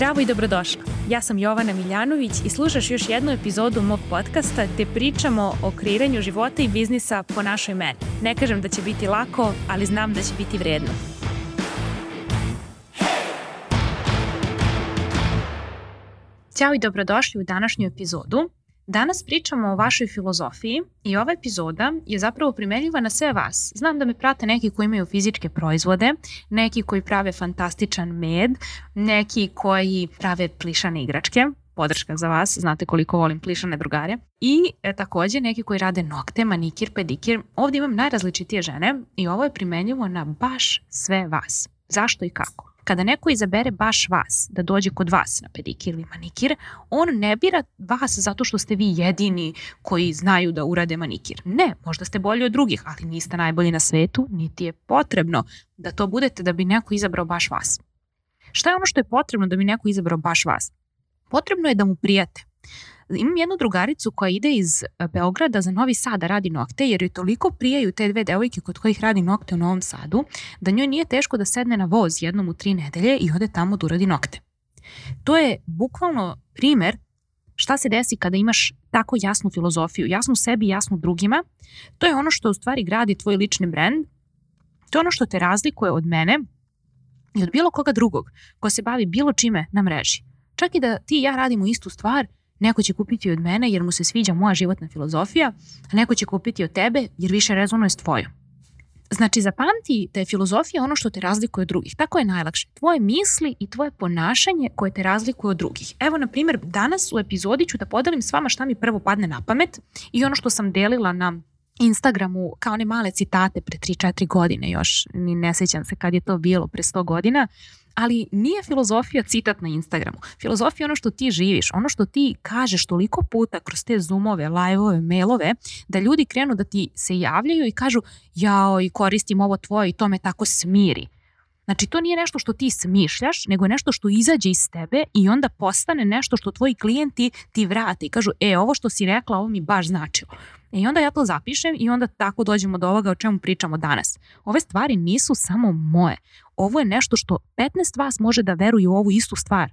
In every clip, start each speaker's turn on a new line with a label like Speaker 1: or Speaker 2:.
Speaker 1: Zdravo i dobrodošla. Ja sam Jovana Miljanović i slušaš još jednu epizodu mog podcasta gde pričamo o kreiranju života i biznisa po našoj meni. Ne kažem da će biti lako, ali znam da će biti vredno. Ćao i dobrodošli u današnju epizodu. Danas pričamo o vašoj filozofiji i ova epizoda je zapravo primenljiva na sve vas. Znam da me prate neki koji imaju fizičke proizvode, neki koji prave fantastičan med, neki koji prave plišane igračke, podrška za vas, znate koliko volim plišane drugare. I e, takođe neki koji rade nokte, manikir, pedikir. Ovde imam najrazličitije žene i ovo je primenljivo na baš sve vas. Zašto i kako? Kada neko izabere baš vas da dođe kod vas na pedikir ili manikir, on ne bira vas zato što ste vi jedini koji znaju da urade manikir. Ne, možda ste bolji od drugih, ali niste najbolji na svetu, niti je potrebno da to budete da bi neko izabrao baš vas. Šta je ono što je potrebno da bi neko izabrao baš vas? Potrebno je da mu prijate. Imam jednu drugaricu koja ide iz e, Beograda za Novi Sad da radi nokte, jer joj toliko prijaju te dve devojke kod kojih radi nokte u Novom Sadu, da njoj nije teško da sedne na voz jednom u tri nedelje i ode tamo da uradi nokte. To je bukvalno primer šta se desi kada imaš tako jasnu filozofiju, jasnu sebi, jasnu drugima. To je ono što u stvari gradi tvoj lični brand. To je ono što te razlikuje od mene i od bilo koga drugog ko se bavi bilo čime na mreži. Čak i da ti i ja radimo istu stvar, Neko će kupiti od mene jer mu se sviđa moja životna filozofija, a neko će kupiti od tebe jer više rezonuje s tvojom. Znači, zapamti da je filozofija ono što te razlikuje od drugih. Tako je najlakše. Tvoje misli i tvoje ponašanje koje te razlikuje od drugih. Evo, na primjer, danas u epizodi ću da podelim s vama šta mi prvo padne na pamet i ono što sam delila na Instagramu kao one male citate pre 3-4 godine još, ni ne sećam se kad je to bilo pre 100 godina, ali nije filozofija citat na Instagramu. Filozofija je ono što ti živiš, ono što ti kažeš toliko puta kroz te zoomove, live-ove, mailove, da ljudi krenu da ti se javljaju i kažu jao i koristim ovo tvoje i to me tako smiri. Znači, to nije nešto što ti smišljaš, nego je nešto što izađe iz tebe i onda postane nešto što tvoji klijenti ti vrate i kažu, e, ovo što si rekla, ovo mi baš značilo. I onda ja to zapišem i onda tako dođemo do ovoga o čemu pričamo danas. Ove stvari nisu samo moje. Ovo je nešto što 15 vas može da veruje u ovu istu stvar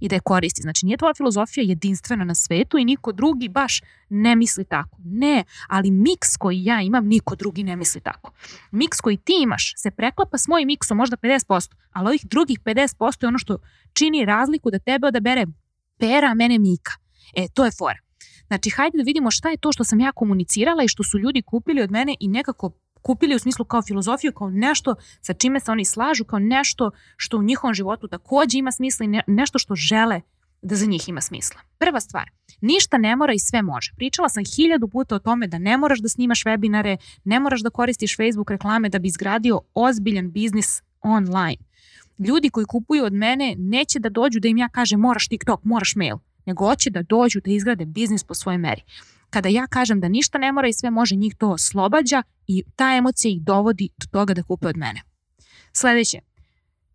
Speaker 1: i da je koristi. Znači nije tvoja filozofija jedinstvena na svetu i niko drugi baš ne misli tako. Ne, ali miks koji ja imam, niko drugi ne misli tako. Miks koji ti imaš se preklapa s mojim miksom možda 50%, ali ovih drugih 50% je ono što čini razliku da tebe odabere pera, a mene mika. E, to je fora. Znači, hajde da vidimo šta je to što sam ja komunicirala i što su ljudi kupili od mene i nekako kupili u smislu kao filozofiju, kao nešto sa čime se oni slažu, kao nešto što u njihovom životu takođe ima smisla i ne, nešto što žele da za njih ima smisla. Prva stvar, ništa ne mora i sve može. Pričala sam hiljadu puta o tome da ne moraš da snimaš webinare, ne moraš da koristiš Facebook reklame da bi izgradio ozbiljan biznis online. Ljudi koji kupuju od mene neće da dođu da im ja kažem moraš TikTok, moraš mail, nego hoće da dođu da izgrade biznis po svojoj meri kada ja kažem da ništa ne mora i sve može, njih to oslobađa i ta emocija ih dovodi do toga da kupe od mene. Sledeće,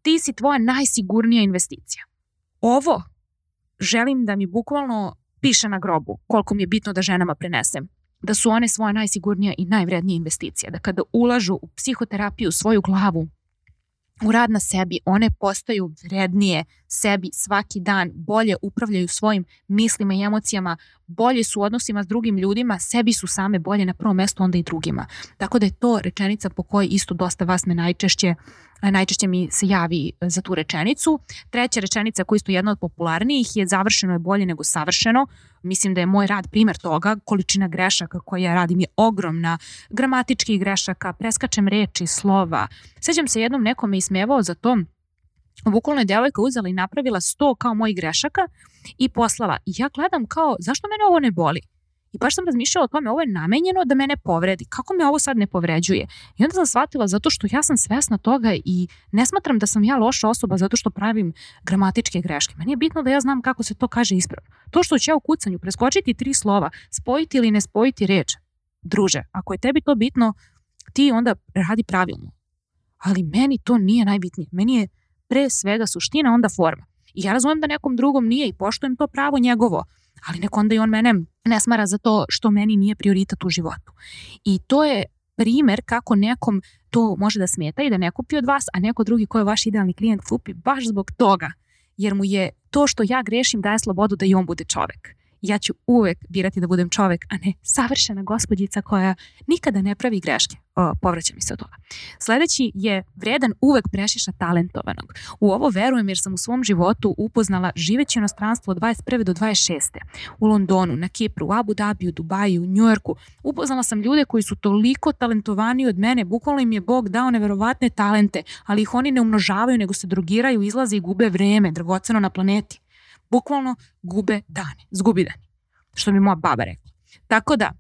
Speaker 1: ti si tvoja najsigurnija investicija. Ovo želim da mi bukvalno piše na grobu koliko mi je bitno da ženama prenesem da su one svoja najsigurnija i najvrednija investicija, da kada ulažu u psihoterapiju, svoju glavu, u rad na sebi, one postaju vrednije sebi svaki dan, bolje upravljaju svojim mislima i emocijama, bolje su u odnosima s drugim ljudima, sebi su same bolje na prvom mestu, onda i drugima. Tako da je to rečenica po kojoj isto dosta vas me najčešće najčešće mi se javi e, za tu rečenicu. Treća rečenica koja je isto jedna od popularnijih je završeno je bolje nego savršeno. Mislim da je moj rad primer toga, količina grešaka koje ja radim je ogromna, gramatičkih grešaka, preskačem reči, slova. Sećam se jednom neko me ismevao za to, bukvalno je devojka uzela i napravila sto kao mojih grešaka i poslala. I ja gledam kao, zašto mene ovo ne boli? I baš sam razmišljala o tome, ovo je namenjeno da mene povredi. Kako me ovo sad ne povređuje? I onda sam shvatila zato što ja sam svesna toga i ne smatram da sam ja loša osoba zato što pravim gramatičke greške. Meni je bitno da ja znam kako se to kaže ispravno. To što će ja u kucanju preskočiti tri slova, spojiti ili ne spojiti reč, druže, ako je tebi to bitno, ti onda radi pravilno. Ali meni to nije najbitnije. Meni je pre svega suština, onda forma. I ja razumem da nekom drugom nije i poštujem to pravo njegovo, ali nek onda i on mene ne smara za to što meni nije prioritet u životu. I to je primer kako nekom to može da smeta i da ne kupi od vas, a neko drugi ko je vaš idealni klijent kupi baš zbog toga. jer mu je to što ja grešim daje slobodu da i on bude čovek ja ću uvek birati da budem čovek, a ne savršena gospođica koja nikada ne pravi greške. O, povraća mi se od toga. Sledeći je vredan uvek prešiša talentovanog. U ovo verujem jer sam u svom životu upoznala živeći inostranstvo od 21. do 26. U Londonu, na Kipru, u Abu Dhabi, u Dubaju, u Njujorku. Upoznala sam ljude koji su toliko talentovani od mene, bukvalno im je Bog dao neverovatne talente, ali ih oni ne umnožavaju, nego se drogiraju, izlaze i gube vreme, dragoceno na planeti bukvalno gube dane, zgubi dani, što mi moja baba rekla. Tako da,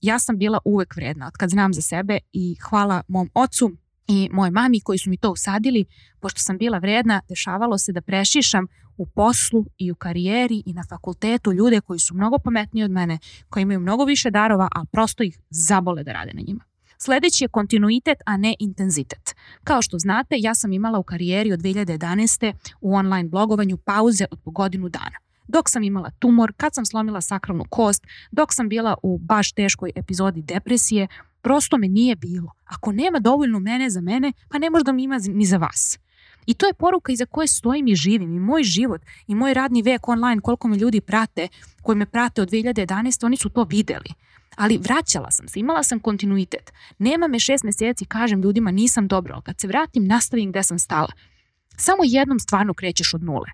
Speaker 1: ja sam bila uvek vredna od kad znam za sebe i hvala mom ocu i moje mami koji su mi to usadili, pošto sam bila vredna, dešavalo se da prešišam u poslu i u karijeri i na fakultetu ljude koji su mnogo pametniji od mene, koji imaju mnogo više darova, a prosto ih zabole da rade na njima. Sledeći je kontinuitet, a ne intenzitet. Kao što znate, ja sam imala u karijeri od 2011. u online blogovanju pauze od po godinu dana dok sam imala tumor, kad sam slomila sakralnu kost, dok sam bila u baš teškoj epizodi depresije, prosto me nije bilo. Ako nema dovoljno mene za mene, pa ne možda mi ima ni za vas. I to je poruka iza koje stojim i živim. I moj život i moj radni vek online, koliko me ljudi prate, koji me prate od 2011. oni su to videli ali vraćala sam se, imala sam kontinuitet. Nema me šest meseci, kažem ljudima nisam dobro, ali kad se vratim nastavim gde sam stala. Samo jednom stvarno krećeš od nule.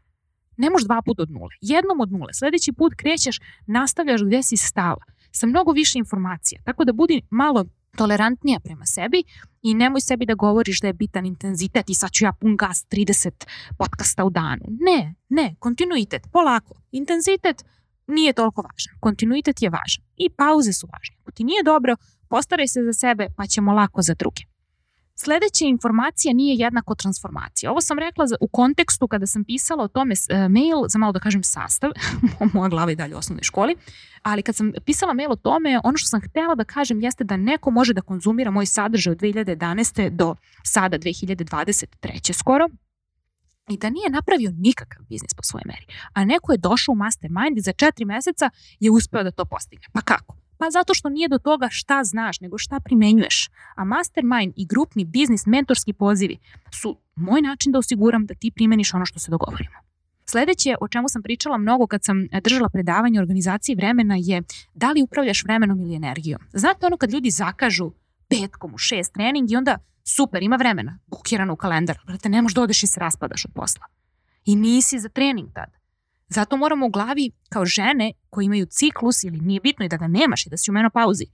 Speaker 1: Ne možeš dva puta od nule. Jednom od nule. Sledeći put krećeš, nastavljaš gde si stala. Sa mnogo više informacija. Tako da budi malo tolerantnija prema sebi i nemoj sebi da govoriš da je bitan intenzitet i sad ću ja pun gas 30 podcasta u danu. Ne, ne, kontinuitet, polako. Intenzitet nije toliko važan. Kontinuitet je važan i pauze su važne. Ako ti nije dobro, postaraj se za sebe pa ćemo lako za druge. Sledeća informacija nije jednako transformacija. Ovo sam rekla u kontekstu kada sam pisala o tome e, mail, za malo da kažem sastav, moja glava je dalje u osnovnoj školi, ali kad sam pisala mail o tome, ono što sam htela da kažem jeste da neko može da konzumira moj sadržaj od 2011. do sada 2023. skoro, i da nije napravio nikakav biznis po svojoj meri. A neko je došao u mastermind i za četiri meseca je uspeo da to postigne. Pa kako? Pa zato što nije do toga šta znaš, nego šta primenjuješ. A mastermind i grupni biznis, mentorski pozivi su moj način da osiguram da ti primeniš ono što se dogovorimo. Sledeće, o čemu sam pričala mnogo kad sam držala predavanje organizaciji vremena je da li upravljaš vremenom ili energijom. Znate ono kad ljudi zakažu petkom u šest trening i onda super, ima vremena, bukirano u kalendar, brate, ne možeš da odeš i se raspadaš od posla. I nisi za trening tad. Zato moramo u glavi kao žene koje imaju ciklus ili nije bitno i da ga nemaš i da si u menopauzi,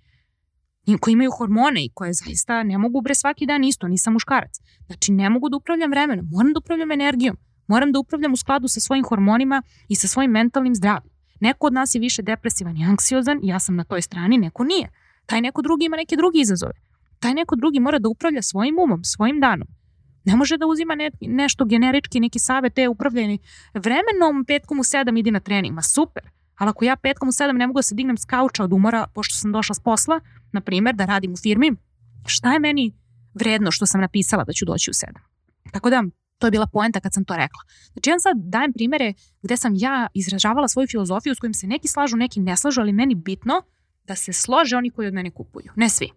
Speaker 1: i koji imaju hormone i koje zaista ne mogu bre svaki dan isto, nisam muškarac. Znači ne mogu da upravljam vremenom, moram da upravljam energijom, moram da upravljam u skladu sa svojim hormonima i sa svojim mentalnim zdravljem. Neko od nas je više depresivan i anksiozan ja sam na toj strani, neko nije. Taj neko drugi ima neke druge izazove taj neko drugi mora da upravlja svojim umom, svojim danom. Ne može da uzima ne, nešto generički, neki savet, te upravljeni vremenom petkom u sedam idi na trening. Ma super, ali ako ja petkom u sedam ne mogu da se dignem s kauča od umora, pošto sam došla s posla, na primer, da radim u firmi, šta je meni vredno što sam napisala da ću doći u sedam? Tako da, to je bila poenta kad sam to rekla. Znači, ja sad dajem primere gde sam ja izražavala svoju filozofiju s kojim se neki slažu, neki ne slažu, ali meni bitno da se slože oni koji od mene kupuju. Ne svi.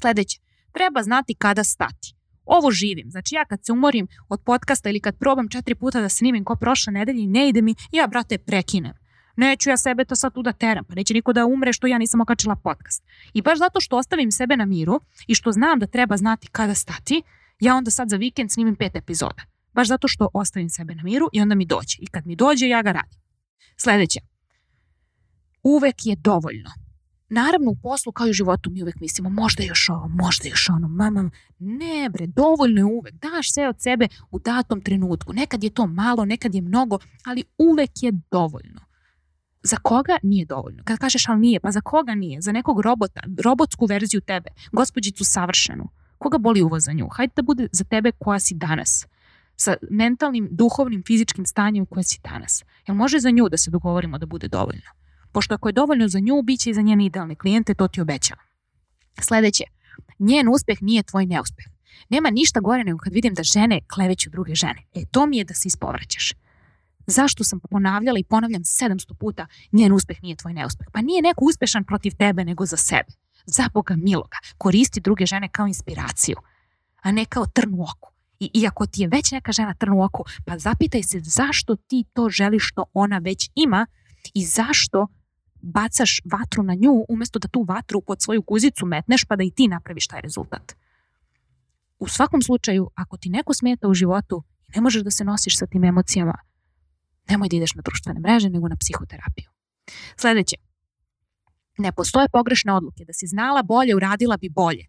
Speaker 1: Sledeće, treba znati kada stati. Ovo živim, znači ja kad se umorim od podcasta ili kad probam četiri puta da snimim ko prošle nedelje i ne ide mi, ja brate prekinem. Neću ja sebe to sad tu da teram, pa neće niko da umre što ja nisam okačila podcast. I baš zato što ostavim sebe na miru i što znam da treba znati kada stati, ja onda sad za vikend snimim pet epizoda. Baš zato što ostavim sebe na miru i onda mi dođe. I kad mi dođe, ja ga radim. Sledeće. Uvek je dovoljno. Naravno, u poslu kao i u životu mi uvek mislimo možda još ovo, možda još ono, mama, ne bre, dovoljno je uvek, daš sve od sebe u datom trenutku. Nekad je to malo, nekad je mnogo, ali uvek je dovoljno. Za koga nije dovoljno? Kad kažeš ali nije, pa za koga nije? Za nekog robota, robotsku verziju tebe, gospođicu savršenu. Koga boli uvo za nju? Hajde da bude za tebe koja si danas sa mentalnim, duhovnim, fizičkim stanjem koja si danas. Jel može za nju da se dogovorimo da bude dovoljno? Pošto ako je dovoljno za nju, bit će i za njene idealne klijente, to ti obećavam. Sledeće, njen uspeh nije tvoj neuspeh. Nema ništa gore nego kad vidim da žene kleveću druge žene. E, to mi je da se ispovraćaš. Zašto sam ponavljala i ponavljam 700 puta njen uspeh nije tvoj neuspeh? Pa nije neko uspešan protiv tebe nego za sebe. Za Boga miloga. Koristi druge žene kao inspiraciju, a ne kao trn u oku. I iako ti je već neka žena trn u oku, pa zapitaj se zašto ti to želiš što ona već ima i zašto bacaš vatru na nju umesto da tu vatru pod svoju kuzicu metneš pa da i ti napraviš taj rezultat. U svakom slučaju, ako ti neko smeta u životu i ne možeš da se nosiš sa tim emocijama, nemoj da ideš na društvene mreže, nego na psihoterapiju. Sledeće. Ne postoje pogrešne odluke. Da si znala bolje, uradila bi bolje.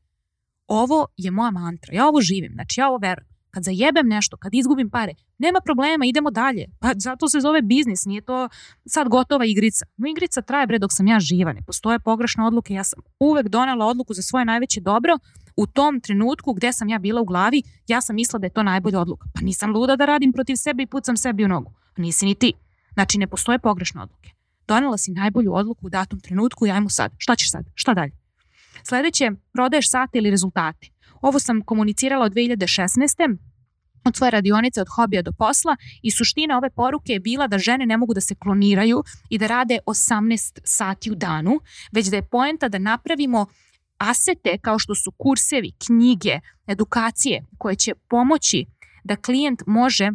Speaker 1: Ovo je moja mantra. Ja ovo živim. Znači, ja ovo verujem. Kad zajebem nešto, kad izgubim pare, nema problema, idemo dalje. Pa zato se zove biznis, nije to sad gotova igrica. No igrica traje bre dok sam ja živa, ne postoje pogrešne odluke. Ja sam uvek donela odluku za svoje najveće dobro u tom trenutku gde sam ja bila u glavi, ja sam mislila da je to najbolja odluka. Pa nisam luda da radim protiv sebe i pucam sebi u nogu. Pa nisi ni ti. Znači, ne postoje pogrešne odluke. Donela si najbolju odluku u datom trenutku i ajmo sad. Šta ćeš sad? Šta dalje? Sledeće, prodaješ sate ili rezultate. Ovo sam komunicirala od 2016 od svoje radionice od hobija do posla. I suština ove poruke je bila da žene ne mogu da se kloniraju i da rade 18 sati u danu, već da je poenta da napravimo asete kao što su kursevi, knjige, edukacije koje će pomoći da klijent može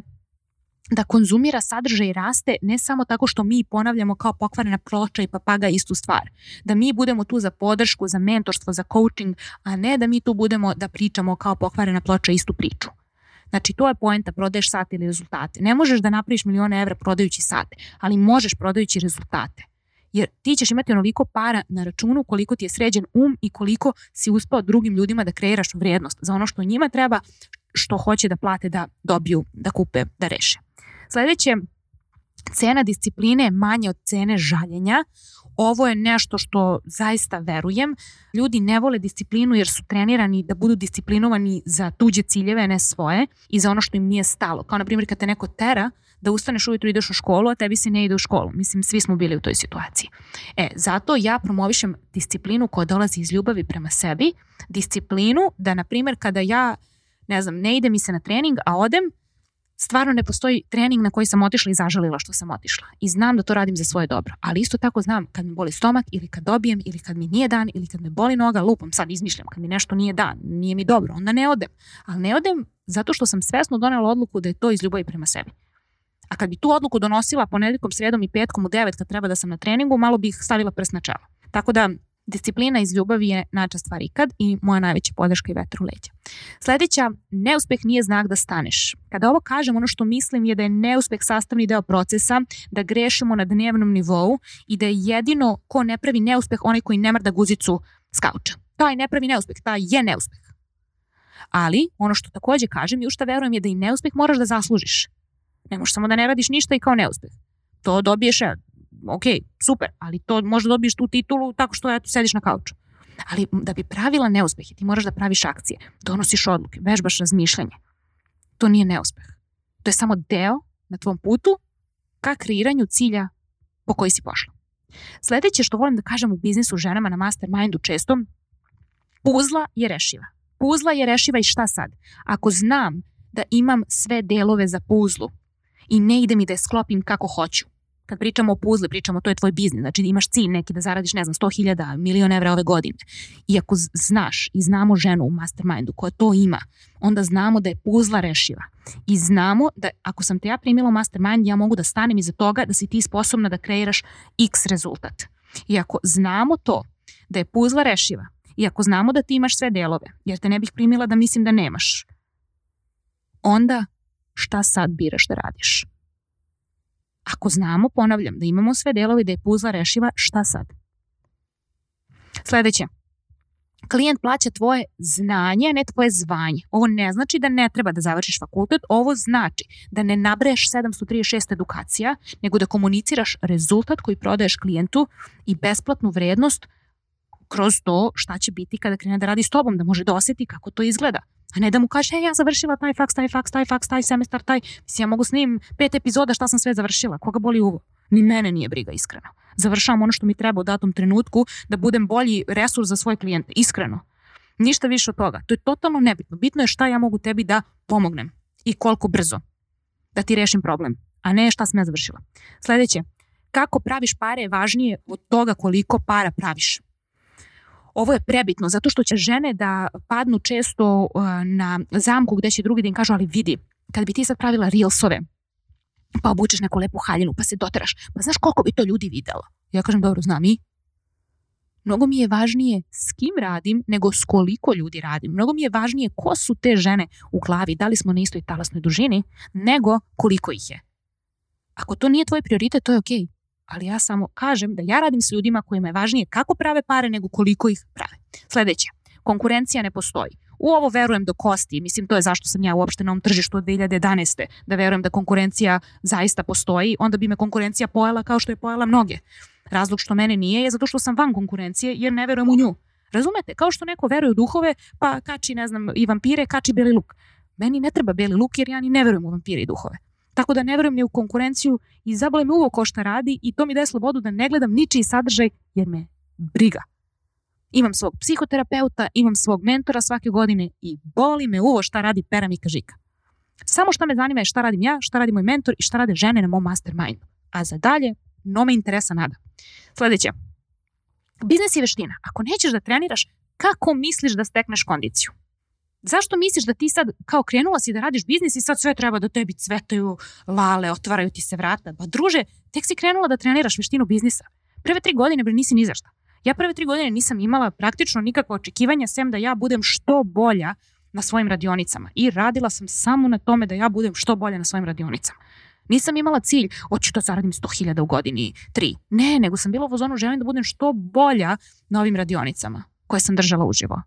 Speaker 1: da konzumira sadržaj i raste ne samo tako što mi ponavljamo kao pokvarena ploča i papaga istu stvar. Da mi budemo tu za podršku, za mentorstvo, za coaching, a ne da mi tu budemo da pričamo kao pokvarena ploča istu priču. Znači, to je poenta, prodaješ sate ili rezultate. Ne možeš da napraviš milione evra prodajući sate, ali možeš prodajući rezultate. Jer ti ćeš imati onoliko para na računu koliko ti je sređen um i koliko si uspao drugim ljudima da kreiraš vrijednost za ono što njima treba, što hoće da plate, da dobiju, da kupe, da reše. Sledeće, cena discipline je manja od cene žaljenja. Ovo je nešto što zaista verujem. Ljudi ne vole disciplinu jer su trenirani da budu disciplinovani za tuđe ciljeve, ne svoje i za ono što im nije stalo. Kao na primjer kad te neko tera da ustaneš ujutru i ideš u školu, a tebi se ne ide u školu. Mislim, svi smo bili u toj situaciji. E, zato ja promovišem disciplinu koja dolazi iz ljubavi prema sebi, disciplinu da, na primjer, kada ja, ne znam, ne ide mi se na trening, a odem, stvarno ne postoji trening na koji sam otišla i zažalila što sam otišla. I znam da to radim za svoje dobro. Ali isto tako znam kad mi boli stomak ili kad dobijem ili kad mi nije dan ili kad me boli noga, lupom, sad izmišljam, kad mi nešto nije dan, nije mi dobro, onda ne odem. Ali ne odem zato što sam svesno donela odluku da je to iz ljubavi prema sebi. A kad bi tu odluku donosila ponedjeljkom, sredom i petkom u devet kad treba da sam na treningu, malo bih stavila prst na čelo. Tako da Disciplina iz ljubavi je nača stvar ikad i moja najveća podrška i vetar u leđa. Sledeća, neuspeh nije znak da staneš. Kada ovo kažem, ono što mislim je da je neuspeh sastavni deo procesa, da grešimo na dnevnom nivou i da je jedino ko ne pravi neuspeh onaj koji ne mrda guzicu skauča. Taj ne pravi neuspeh, taj je neuspeh. Ali, ono što takođe kažem i u šta verujem je da i neuspeh moraš da zaslužiš. Ne možeš samo da ne radiš ništa i kao neuspeh. To dobiješ ok, super, ali to možda dobiješ tu titulu tako što eto, sediš na kauču. Ali da bi pravila neuspehe, ti moraš da praviš akcije, donosiš odluke, vežbaš razmišljanje. To nije neuspeh. To je samo deo na tvom putu ka kreiranju cilja po koji si pošla. Sledeće što volim da kažem u biznisu ženama na mastermindu često, puzla je rešiva. Puzla je rešiva i šta sad? Ako znam da imam sve delove za puzlu i ne ide mi da je sklopim kako hoću, kad pričamo o puzli, pričamo to je tvoj biznis, znači imaš cilj neki da zaradiš, ne znam, 100.000, milion evra ove godine. I ako znaš i znamo ženu u mastermindu koja to ima, onda znamo da je puzla rešiva. I znamo da ako sam te ja primila u mastermind, ja mogu da stanem iza toga da si ti sposobna da kreiraš x rezultat. I ako znamo to, da je puzla rešiva, i ako znamo da ti imaš sve delove, jer te ne bih primila da mislim da nemaš, onda šta sad biraš da radiš? Ako znamo, ponavljam, da imamo sve delove da je puzla rešiva, šta sad? Sledeće. Klijent plaća tvoje znanje, ne tvoje zvanje. Ovo ne znači da ne treba da završiš fakultet, ovo znači da ne nabreješ 736 edukacija, nego da komuniciraš rezultat koji prodaješ klijentu i besplatnu vrednost kroz to šta će biti kada krene da radi s tobom, da može da oseti kako to izgleda. A ne da mu kaže, e, ja završila taj faks, taj faks, taj faks, taj semestar, taj, mislim, ja mogu snim pet epizoda šta sam sve završila, koga boli uvo. Ni mene nije briga, iskreno. Završavam ono što mi treba u datom trenutku da budem bolji resurs za svoje klijente, iskreno. Ništa više od toga. To je totalno nebitno. Bitno je šta ja mogu tebi da pomognem i koliko brzo da ti rešim problem, a ne šta sam ja završila. Sledeće, kako praviš pare je važnije od toga koliko para praviš. Ovo je prebitno zato što će žene da padnu često uh, na zamku gde će drugi da im kažu ali vidi, kad bi ti sad pravila reelsove, pa obučeš neku lepu haljinu, pa se doteraš, pa znaš koliko bi to ljudi videlo? Ja kažem, dobro, znam i Mnogo mi je važnije s kim radim nego s koliko ljudi radim. Mnogo mi je važnije ko su te žene u glavi, da li smo na istoj talasnoj dužini, nego koliko ih je. Ako to nije tvoj prioritet, to je okej. Okay. Ali ja samo kažem da ja radim s ljudima kojima je važnije kako prave pare nego koliko ih prave. Sledeće, konkurencija ne postoji. U ovo verujem do kosti, mislim to je zašto sam ja uopšte na ovom tržištu od 2011. da verujem da konkurencija zaista postoji, onda bi me konkurencija pojela kao što je pojela mnoge. Razlog što mene nije je zato što sam van konkurencije jer ne verujem u nju. Razumete? Kao što neko veruje u duhove, pa kači, ne znam, i vampire, kači beli luk. Meni ne treba beli luk jer ja ni ne verujem u vampire i duhove. Tako da ne verujem ni u konkurenciju i zabole me uvo ko šta radi i to mi daje slobodu da ne gledam ničiji sadržaj jer me briga. Imam svog psihoterapeuta, imam svog mentora svake godine i boli me uvo šta radi Pera Mika Žika. Samo šta me zanima je šta radim ja, šta radi moj mentor i šta rade žene na mom mastermindu. A za dalje, no me interesa nada. Sledeće. Biznis je veština. Ako nećeš da treniraš, kako misliš da stekneš kondiciju? Zašto misliš da ti sad kao krenula si da radiš biznis i sad sve treba da tebi cvetaju lale, otvaraju ti se vrata? Pa druže, tek si krenula da treniraš veštinu biznisa. Prve tri godine bre nisi ni zašta. Ja prve tri godine nisam imala praktično nikakva očekivanja sem da ja budem što bolja na svojim radionicama i radila sam samo na tome da ja budem što bolja na svojim radionicama. Nisam imala cilj, hoću da zaradim 100.000 u godini, tri. Ne, nego sam bila u fazonu želim da budem što bolja na ovim radionicama koje sam držala uživo.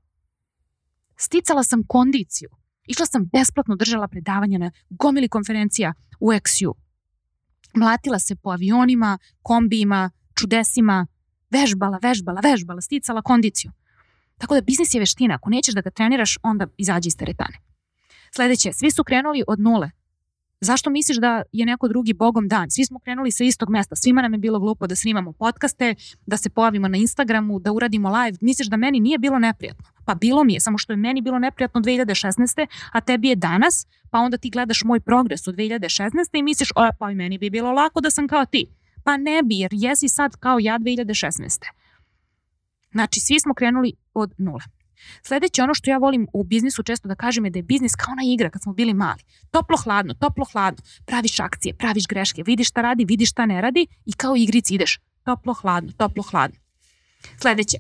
Speaker 1: Sticala sam kondiciju. Išla sam besplatno, držala predavanja na gomili konferencija u XU. Mlatila se po avionima, kombijima, čudesima, vežbala, vežbala, vežbala, sticala kondiciju. Tako da biznis je veština. Ako nećeš da ga treniraš, onda izađi iz teretane. Sledeće, svi su krenuli od nule. Zašto misliš da je neko drugi bogom dan? Svi smo krenuli sa istog mesta, svima nam je bilo glupo da snimamo podcaste, da se pojavimo na Instagramu, da uradimo live. Misliš da meni nije bilo neprijatno? Pa bilo mi je, samo što je meni bilo neprijatno 2016. a tebi je danas, pa onda ti gledaš moj progres u 2016. i misliš, o, pa i meni bi bilo lako da sam kao ti. Pa ne bi, jer jesi sad kao ja 2016. Znači, svi smo krenuli od nule. Sledeće, ono što ja volim u biznisu često da kažem je da je biznis kao ona igra kad smo bili mali. Toplo, hladno, toplo, hladno. Praviš akcije, praviš greške, vidiš šta radi, vidiš šta ne radi i kao igrici ideš. Toplo, hladno, toplo, hladno. Sledeće,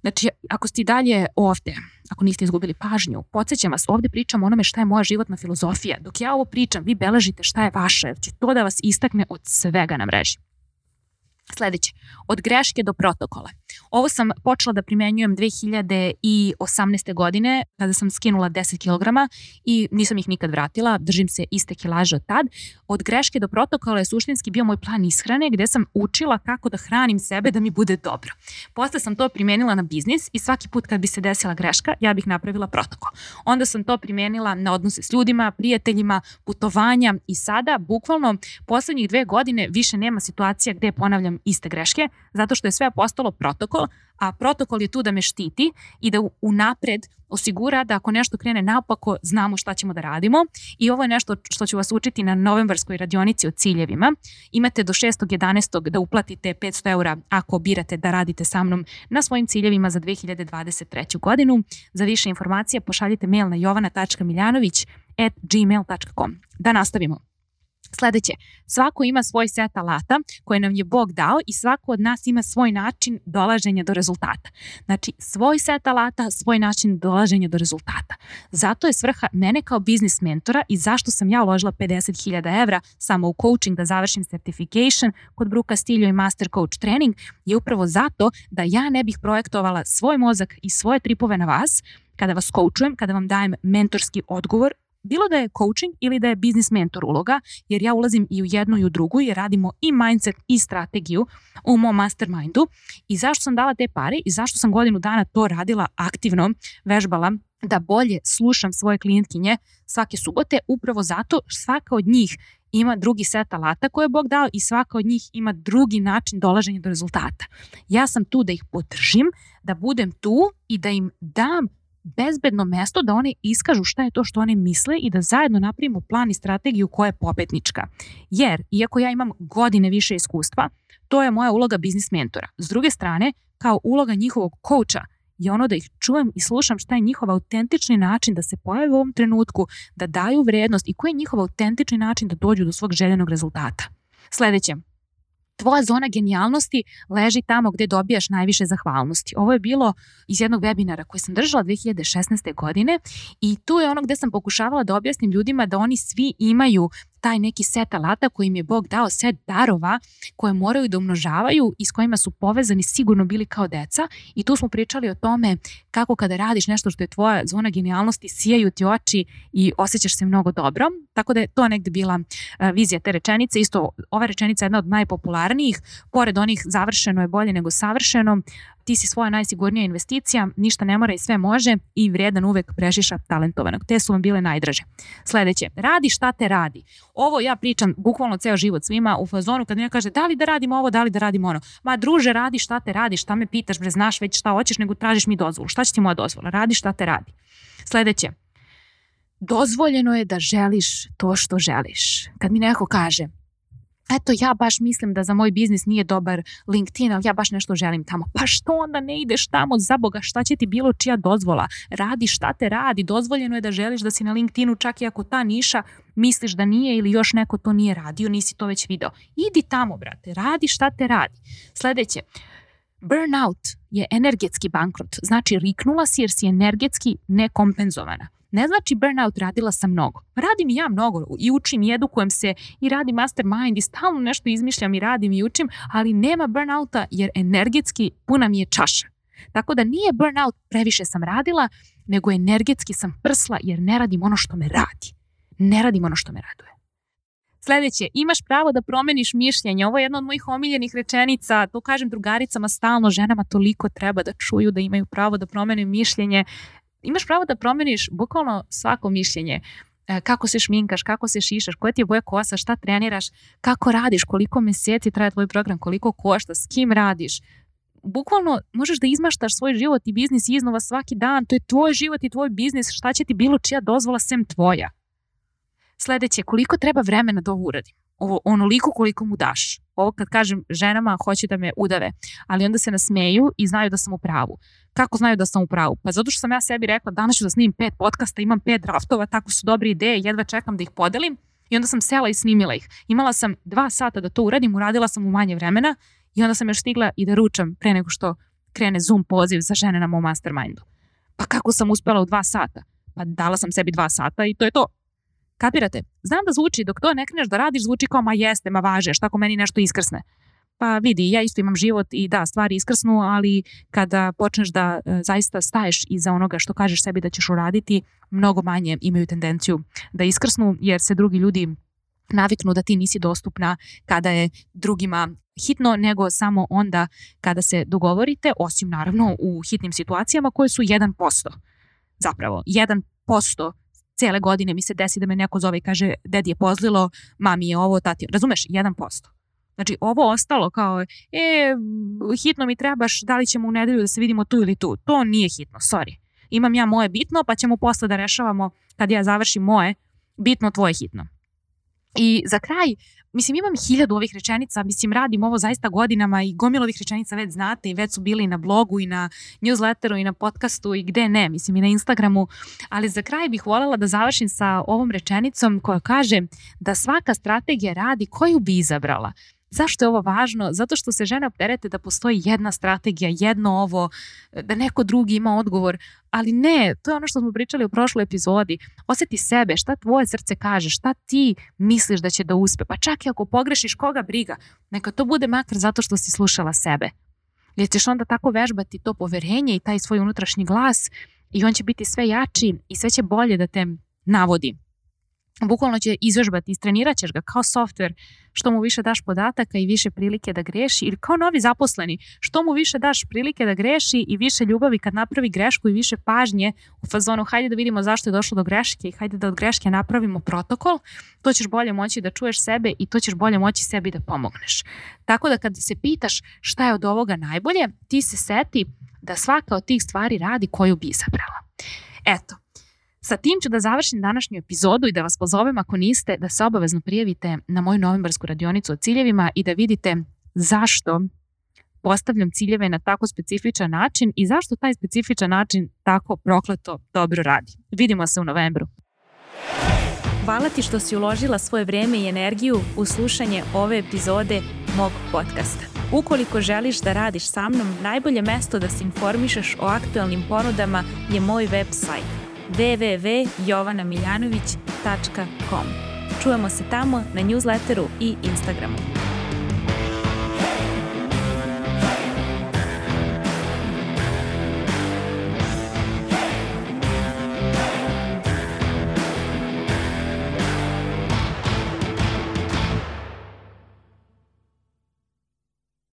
Speaker 1: znači ako ste dalje ovde, ako niste izgubili pažnju, podsjećam vas, ovde pričam onome šta je moja životna filozofija. Dok ja ovo pričam, vi beležite šta je vaše, jer će to da vas istakne od svega na mreži. Sledeće, od greške do protokola. Ovo sam počela da primenjujem 2018. godine kada sam skinula 10 kg i nisam ih nikad vratila, držim se iste kilaže od tad. Od greške do protokola je suštinski bio moj plan ishrane gde sam učila kako da hranim sebe da mi bude dobro. Posle sam to primenila na biznis i svaki put kad bi se desila greška, ja bih napravila protokol. Onda sam to primenila na odnose s ljudima, prijateljima, putovanja i sada, bukvalno, poslednjih dve godine više nema situacija gde ponavljam iste greške, zato što je sve postalo protokol, a protokol je tu da me štiti i da unapred osigura da ako nešto krene napako, znamo šta ćemo da radimo i ovo je nešto što ću vas učiti na novembarskoj radionici o ciljevima. Imate do 6.11. da uplatite 500 eura ako birate da radite sa mnom na svojim ciljevima za 2023. godinu. Za više informacija pošaljite mail na jovana.miljanović at gmail.com. Da nastavimo. Sledeće, svako ima svoj set alata koje nam je Bog dao i svako od nas ima svoj način dolaženja do rezultata. Znači, svoj set alata, svoj način dolaženja do rezultata. Zato je svrha mene kao biznis mentora i zašto sam ja uložila 50.000 evra samo u coaching da završim certification kod Bruka Stiljo i Master Coach Training je upravo zato da ja ne bih projektovala svoj mozak i svoje tripove na vas kada vas coachujem, kada vam dajem mentorski odgovor bilo da je coaching ili da je biznis mentor uloga, jer ja ulazim i u jednu i u drugu jer radimo i mindset i strategiju u mom mastermindu i zašto sam dala te pare i zašto sam godinu dana to radila aktivno, vežbala da bolje slušam svoje klijentkinje svake subote, upravo zato svaka od njih ima drugi set alata koje je Bog dao i svaka od njih ima drugi način dolaženja do rezultata. Ja sam tu da ih podržim, da budem tu i da im dam bezbedno mesto da one iskažu šta je to što one misle i da zajedno napravimo plan i strategiju koja je pobednička. Jer, iako ja imam godine više iskustva, to je moja uloga biznis mentora. S druge strane, kao uloga njihovog coacha, je ono da ih čujem i slušam šta je njihov autentični način da se pojave u ovom trenutku, da daju vrednost i koji je njihov autentični način da dođu do svog željenog rezultata. Sledeće, tvoja zona genijalnosti leži tamo gde dobijaš najviše zahvalnosti. Ovo je bilo iz jednog webinara koji sam držala 2016. godine i tu je ono gde sam pokušavala da objasnim ljudima da oni svi imaju taj neki set alata koji im je Bog dao, set darova koje moraju da umnožavaju i s kojima su povezani sigurno bili kao deca i tu smo pričali o tome kako kada radiš nešto što je tvoja zona genijalnosti, sijaju ti oči i osjećaš se mnogo dobro, tako da je to negde bila vizija te rečenice. Isto, ova rečenica je jedna od najpopularnijih, pored onih završeno je bolje nego savršeno, ti si svoja najsigurnija investicija, ništa ne mora i sve može i vredan uvek prešiša talentovanog. Te su vam bile najdraže. Sledeće, radi šta te radi. Ovo ja pričam bukvalno ceo život svima u fazonu kad mi kaže da li da radimo ovo, da li da radimo ono. Ma druže, radi šta te radi, šta me pitaš, bre, znaš već šta hoćeš, nego tražiš mi dozvolu. Šta će ti moja dozvola? Radi šta te radi. Sledeće, dozvoljeno je da želiš to što želiš. Kad mi neko kaže, eto ja baš mislim da za moj biznis nije dobar LinkedIn, ali ja baš nešto želim tamo. Pa što onda ne ideš tamo za Boga, šta će ti bilo čija dozvola? Radi šta te radi, dozvoljeno je da želiš da si na LinkedInu čak i ako ta niša misliš da nije ili još neko to nije radio, nisi to već video. Idi tamo, brate, radi šta te radi. Sledeće, burnout je energetski bankrot, znači riknula si jer si energetski nekompenzovana. Ne znači burnout radila sam mnogo. Radim i ja mnogo i učim i edukujem se i radim mastermind i stalno nešto izmišljam i radim i učim, ali nema burnouta jer energetski puna mi je čaša. Tako da nije burnout previše sam radila, nego energetski sam prsla jer ne radim ono što me radi. Ne radim ono što me raduje. Sledeće, imaš pravo da promeniš mišljenje. Ovo je jedna od mojih omiljenih rečenica, to kažem drugaricama stalno, ženama toliko treba da čuju da imaju pravo da promene mišljenje imaš pravo da promeniš bukvalno svako mišljenje e, kako se šminkaš, kako se šišaš, koja ti je boja kosa, šta treniraš, kako radiš, koliko meseci traje tvoj program, koliko košta, s kim radiš. Bukvalno možeš da izmaštaš svoj život i biznis iznova svaki dan, to je tvoj život i tvoj biznis, šta će ti bilo čija dozvola sem tvoja. Sledeće, koliko treba vremena da ovo uradim? Onoliko koliko mu daš. Ovo kad kažem ženama hoće da me udave, ali onda se nasmeju i znaju da sam u pravu. Kako znaju da sam u pravu? Pa zato što sam ja sebi rekla danas ću da snimim pet podcasta, imam pet draftova, tako su dobre ideje, jedva čekam da ih podelim i onda sam sela i snimila ih. Imala sam dva sata da to uradim, uradila sam u manje vremena i onda sam još stigla i da ručam pre nego što krene Zoom poziv za žene na mom mastermindu. Pa kako sam uspela u dva sata? Pa dala sam sebi dva sata i to je to. Kapirate? Znam da zvuči, dok to ne kreneš da radiš, zvuči kao ma jeste, ma važe, šta ako meni nešto iskrsne. Pa vidi, ja isto imam život i da, stvari iskrsnu, ali kada počneš da e, zaista staješ iza onoga što kažeš sebi da ćeš uraditi, mnogo manje imaju tendenciju da iskrsnu, jer se drugi ljudi naviknu da ti nisi dostupna kada je drugima hitno, nego samo onda kada se dogovorite, osim naravno u hitnim situacijama koje su 1%. Zapravo, 1% cele godine mi se desi da me neko zove i kaže dedi je pozlilo, mami je ovo, tati, razumeš, 1%. Znači ovo ostalo kao, e, hitno mi trebaš, da li ćemo u nedelju da se vidimo tu ili tu. To nije hitno, sorry. Imam ja moje bitno, pa ćemo posle da rešavamo kad ja završim moje, bitno tvoje hitno. I za kraj, mislim imam hiljadu ovih rečenica, mislim radim ovo zaista godinama i gomilo ovih rečenica već znate i već su bili na blogu i na newsletteru i na podcastu i gde ne, mislim i na Instagramu, ali za kraj bih voljela da završim sa ovom rečenicom koja kaže da svaka strategija radi koju bi izabrala. Zašto je ovo važno? Zato što se žene opterete da postoji jedna strategija, jedno ovo, da neko drugi ima odgovor, ali ne, to je ono što smo pričali u prošloj epizodi. Oseti sebe, šta tvoje srce kaže, šta ti misliš da će da uspe, pa čak i ako pogrešiš koga briga, neka to bude makar zato što si slušala sebe. Jer ćeš onda tako vežbati to poverenje i taj svoj unutrašnji glas i on će biti sve jači i sve će bolje da te navodi bukvalno će izvežbati, istrenirat ga kao softver, što mu više daš podataka i više prilike da greši, ili kao novi zaposleni, što mu više daš prilike da greši i više ljubavi kad napravi grešku i više pažnje u fazonu hajde da vidimo zašto je došlo do greške i hajde da od greške napravimo protokol, to ćeš bolje moći da čuješ sebe i to ćeš bolje moći sebi da pomogneš. Tako da kad se pitaš šta je od ovoga najbolje, ti se seti da svaka od tih stvari radi koju bi izabrala. Eto, Sa tim ću da završim današnju epizodu i da vas pozovem ako niste da se obavezno prijavite na moju novembarsku radionicu o ciljevima i da vidite zašto postavljam ciljeve na tako specifičan način i zašto taj specifičan način tako prokleto dobro radi. Vidimo se u novembru. Hvala ti što si uložila svoje vreme i energiju u slušanje ove epizode mog podcasta. Ukoliko želiš da radiš sa mnom, najbolje mesto da se informišeš o aktualnim ponudama je moj website www.jovanamiljanović.com. Čujemo se tamo na newsletteru i Instagramu.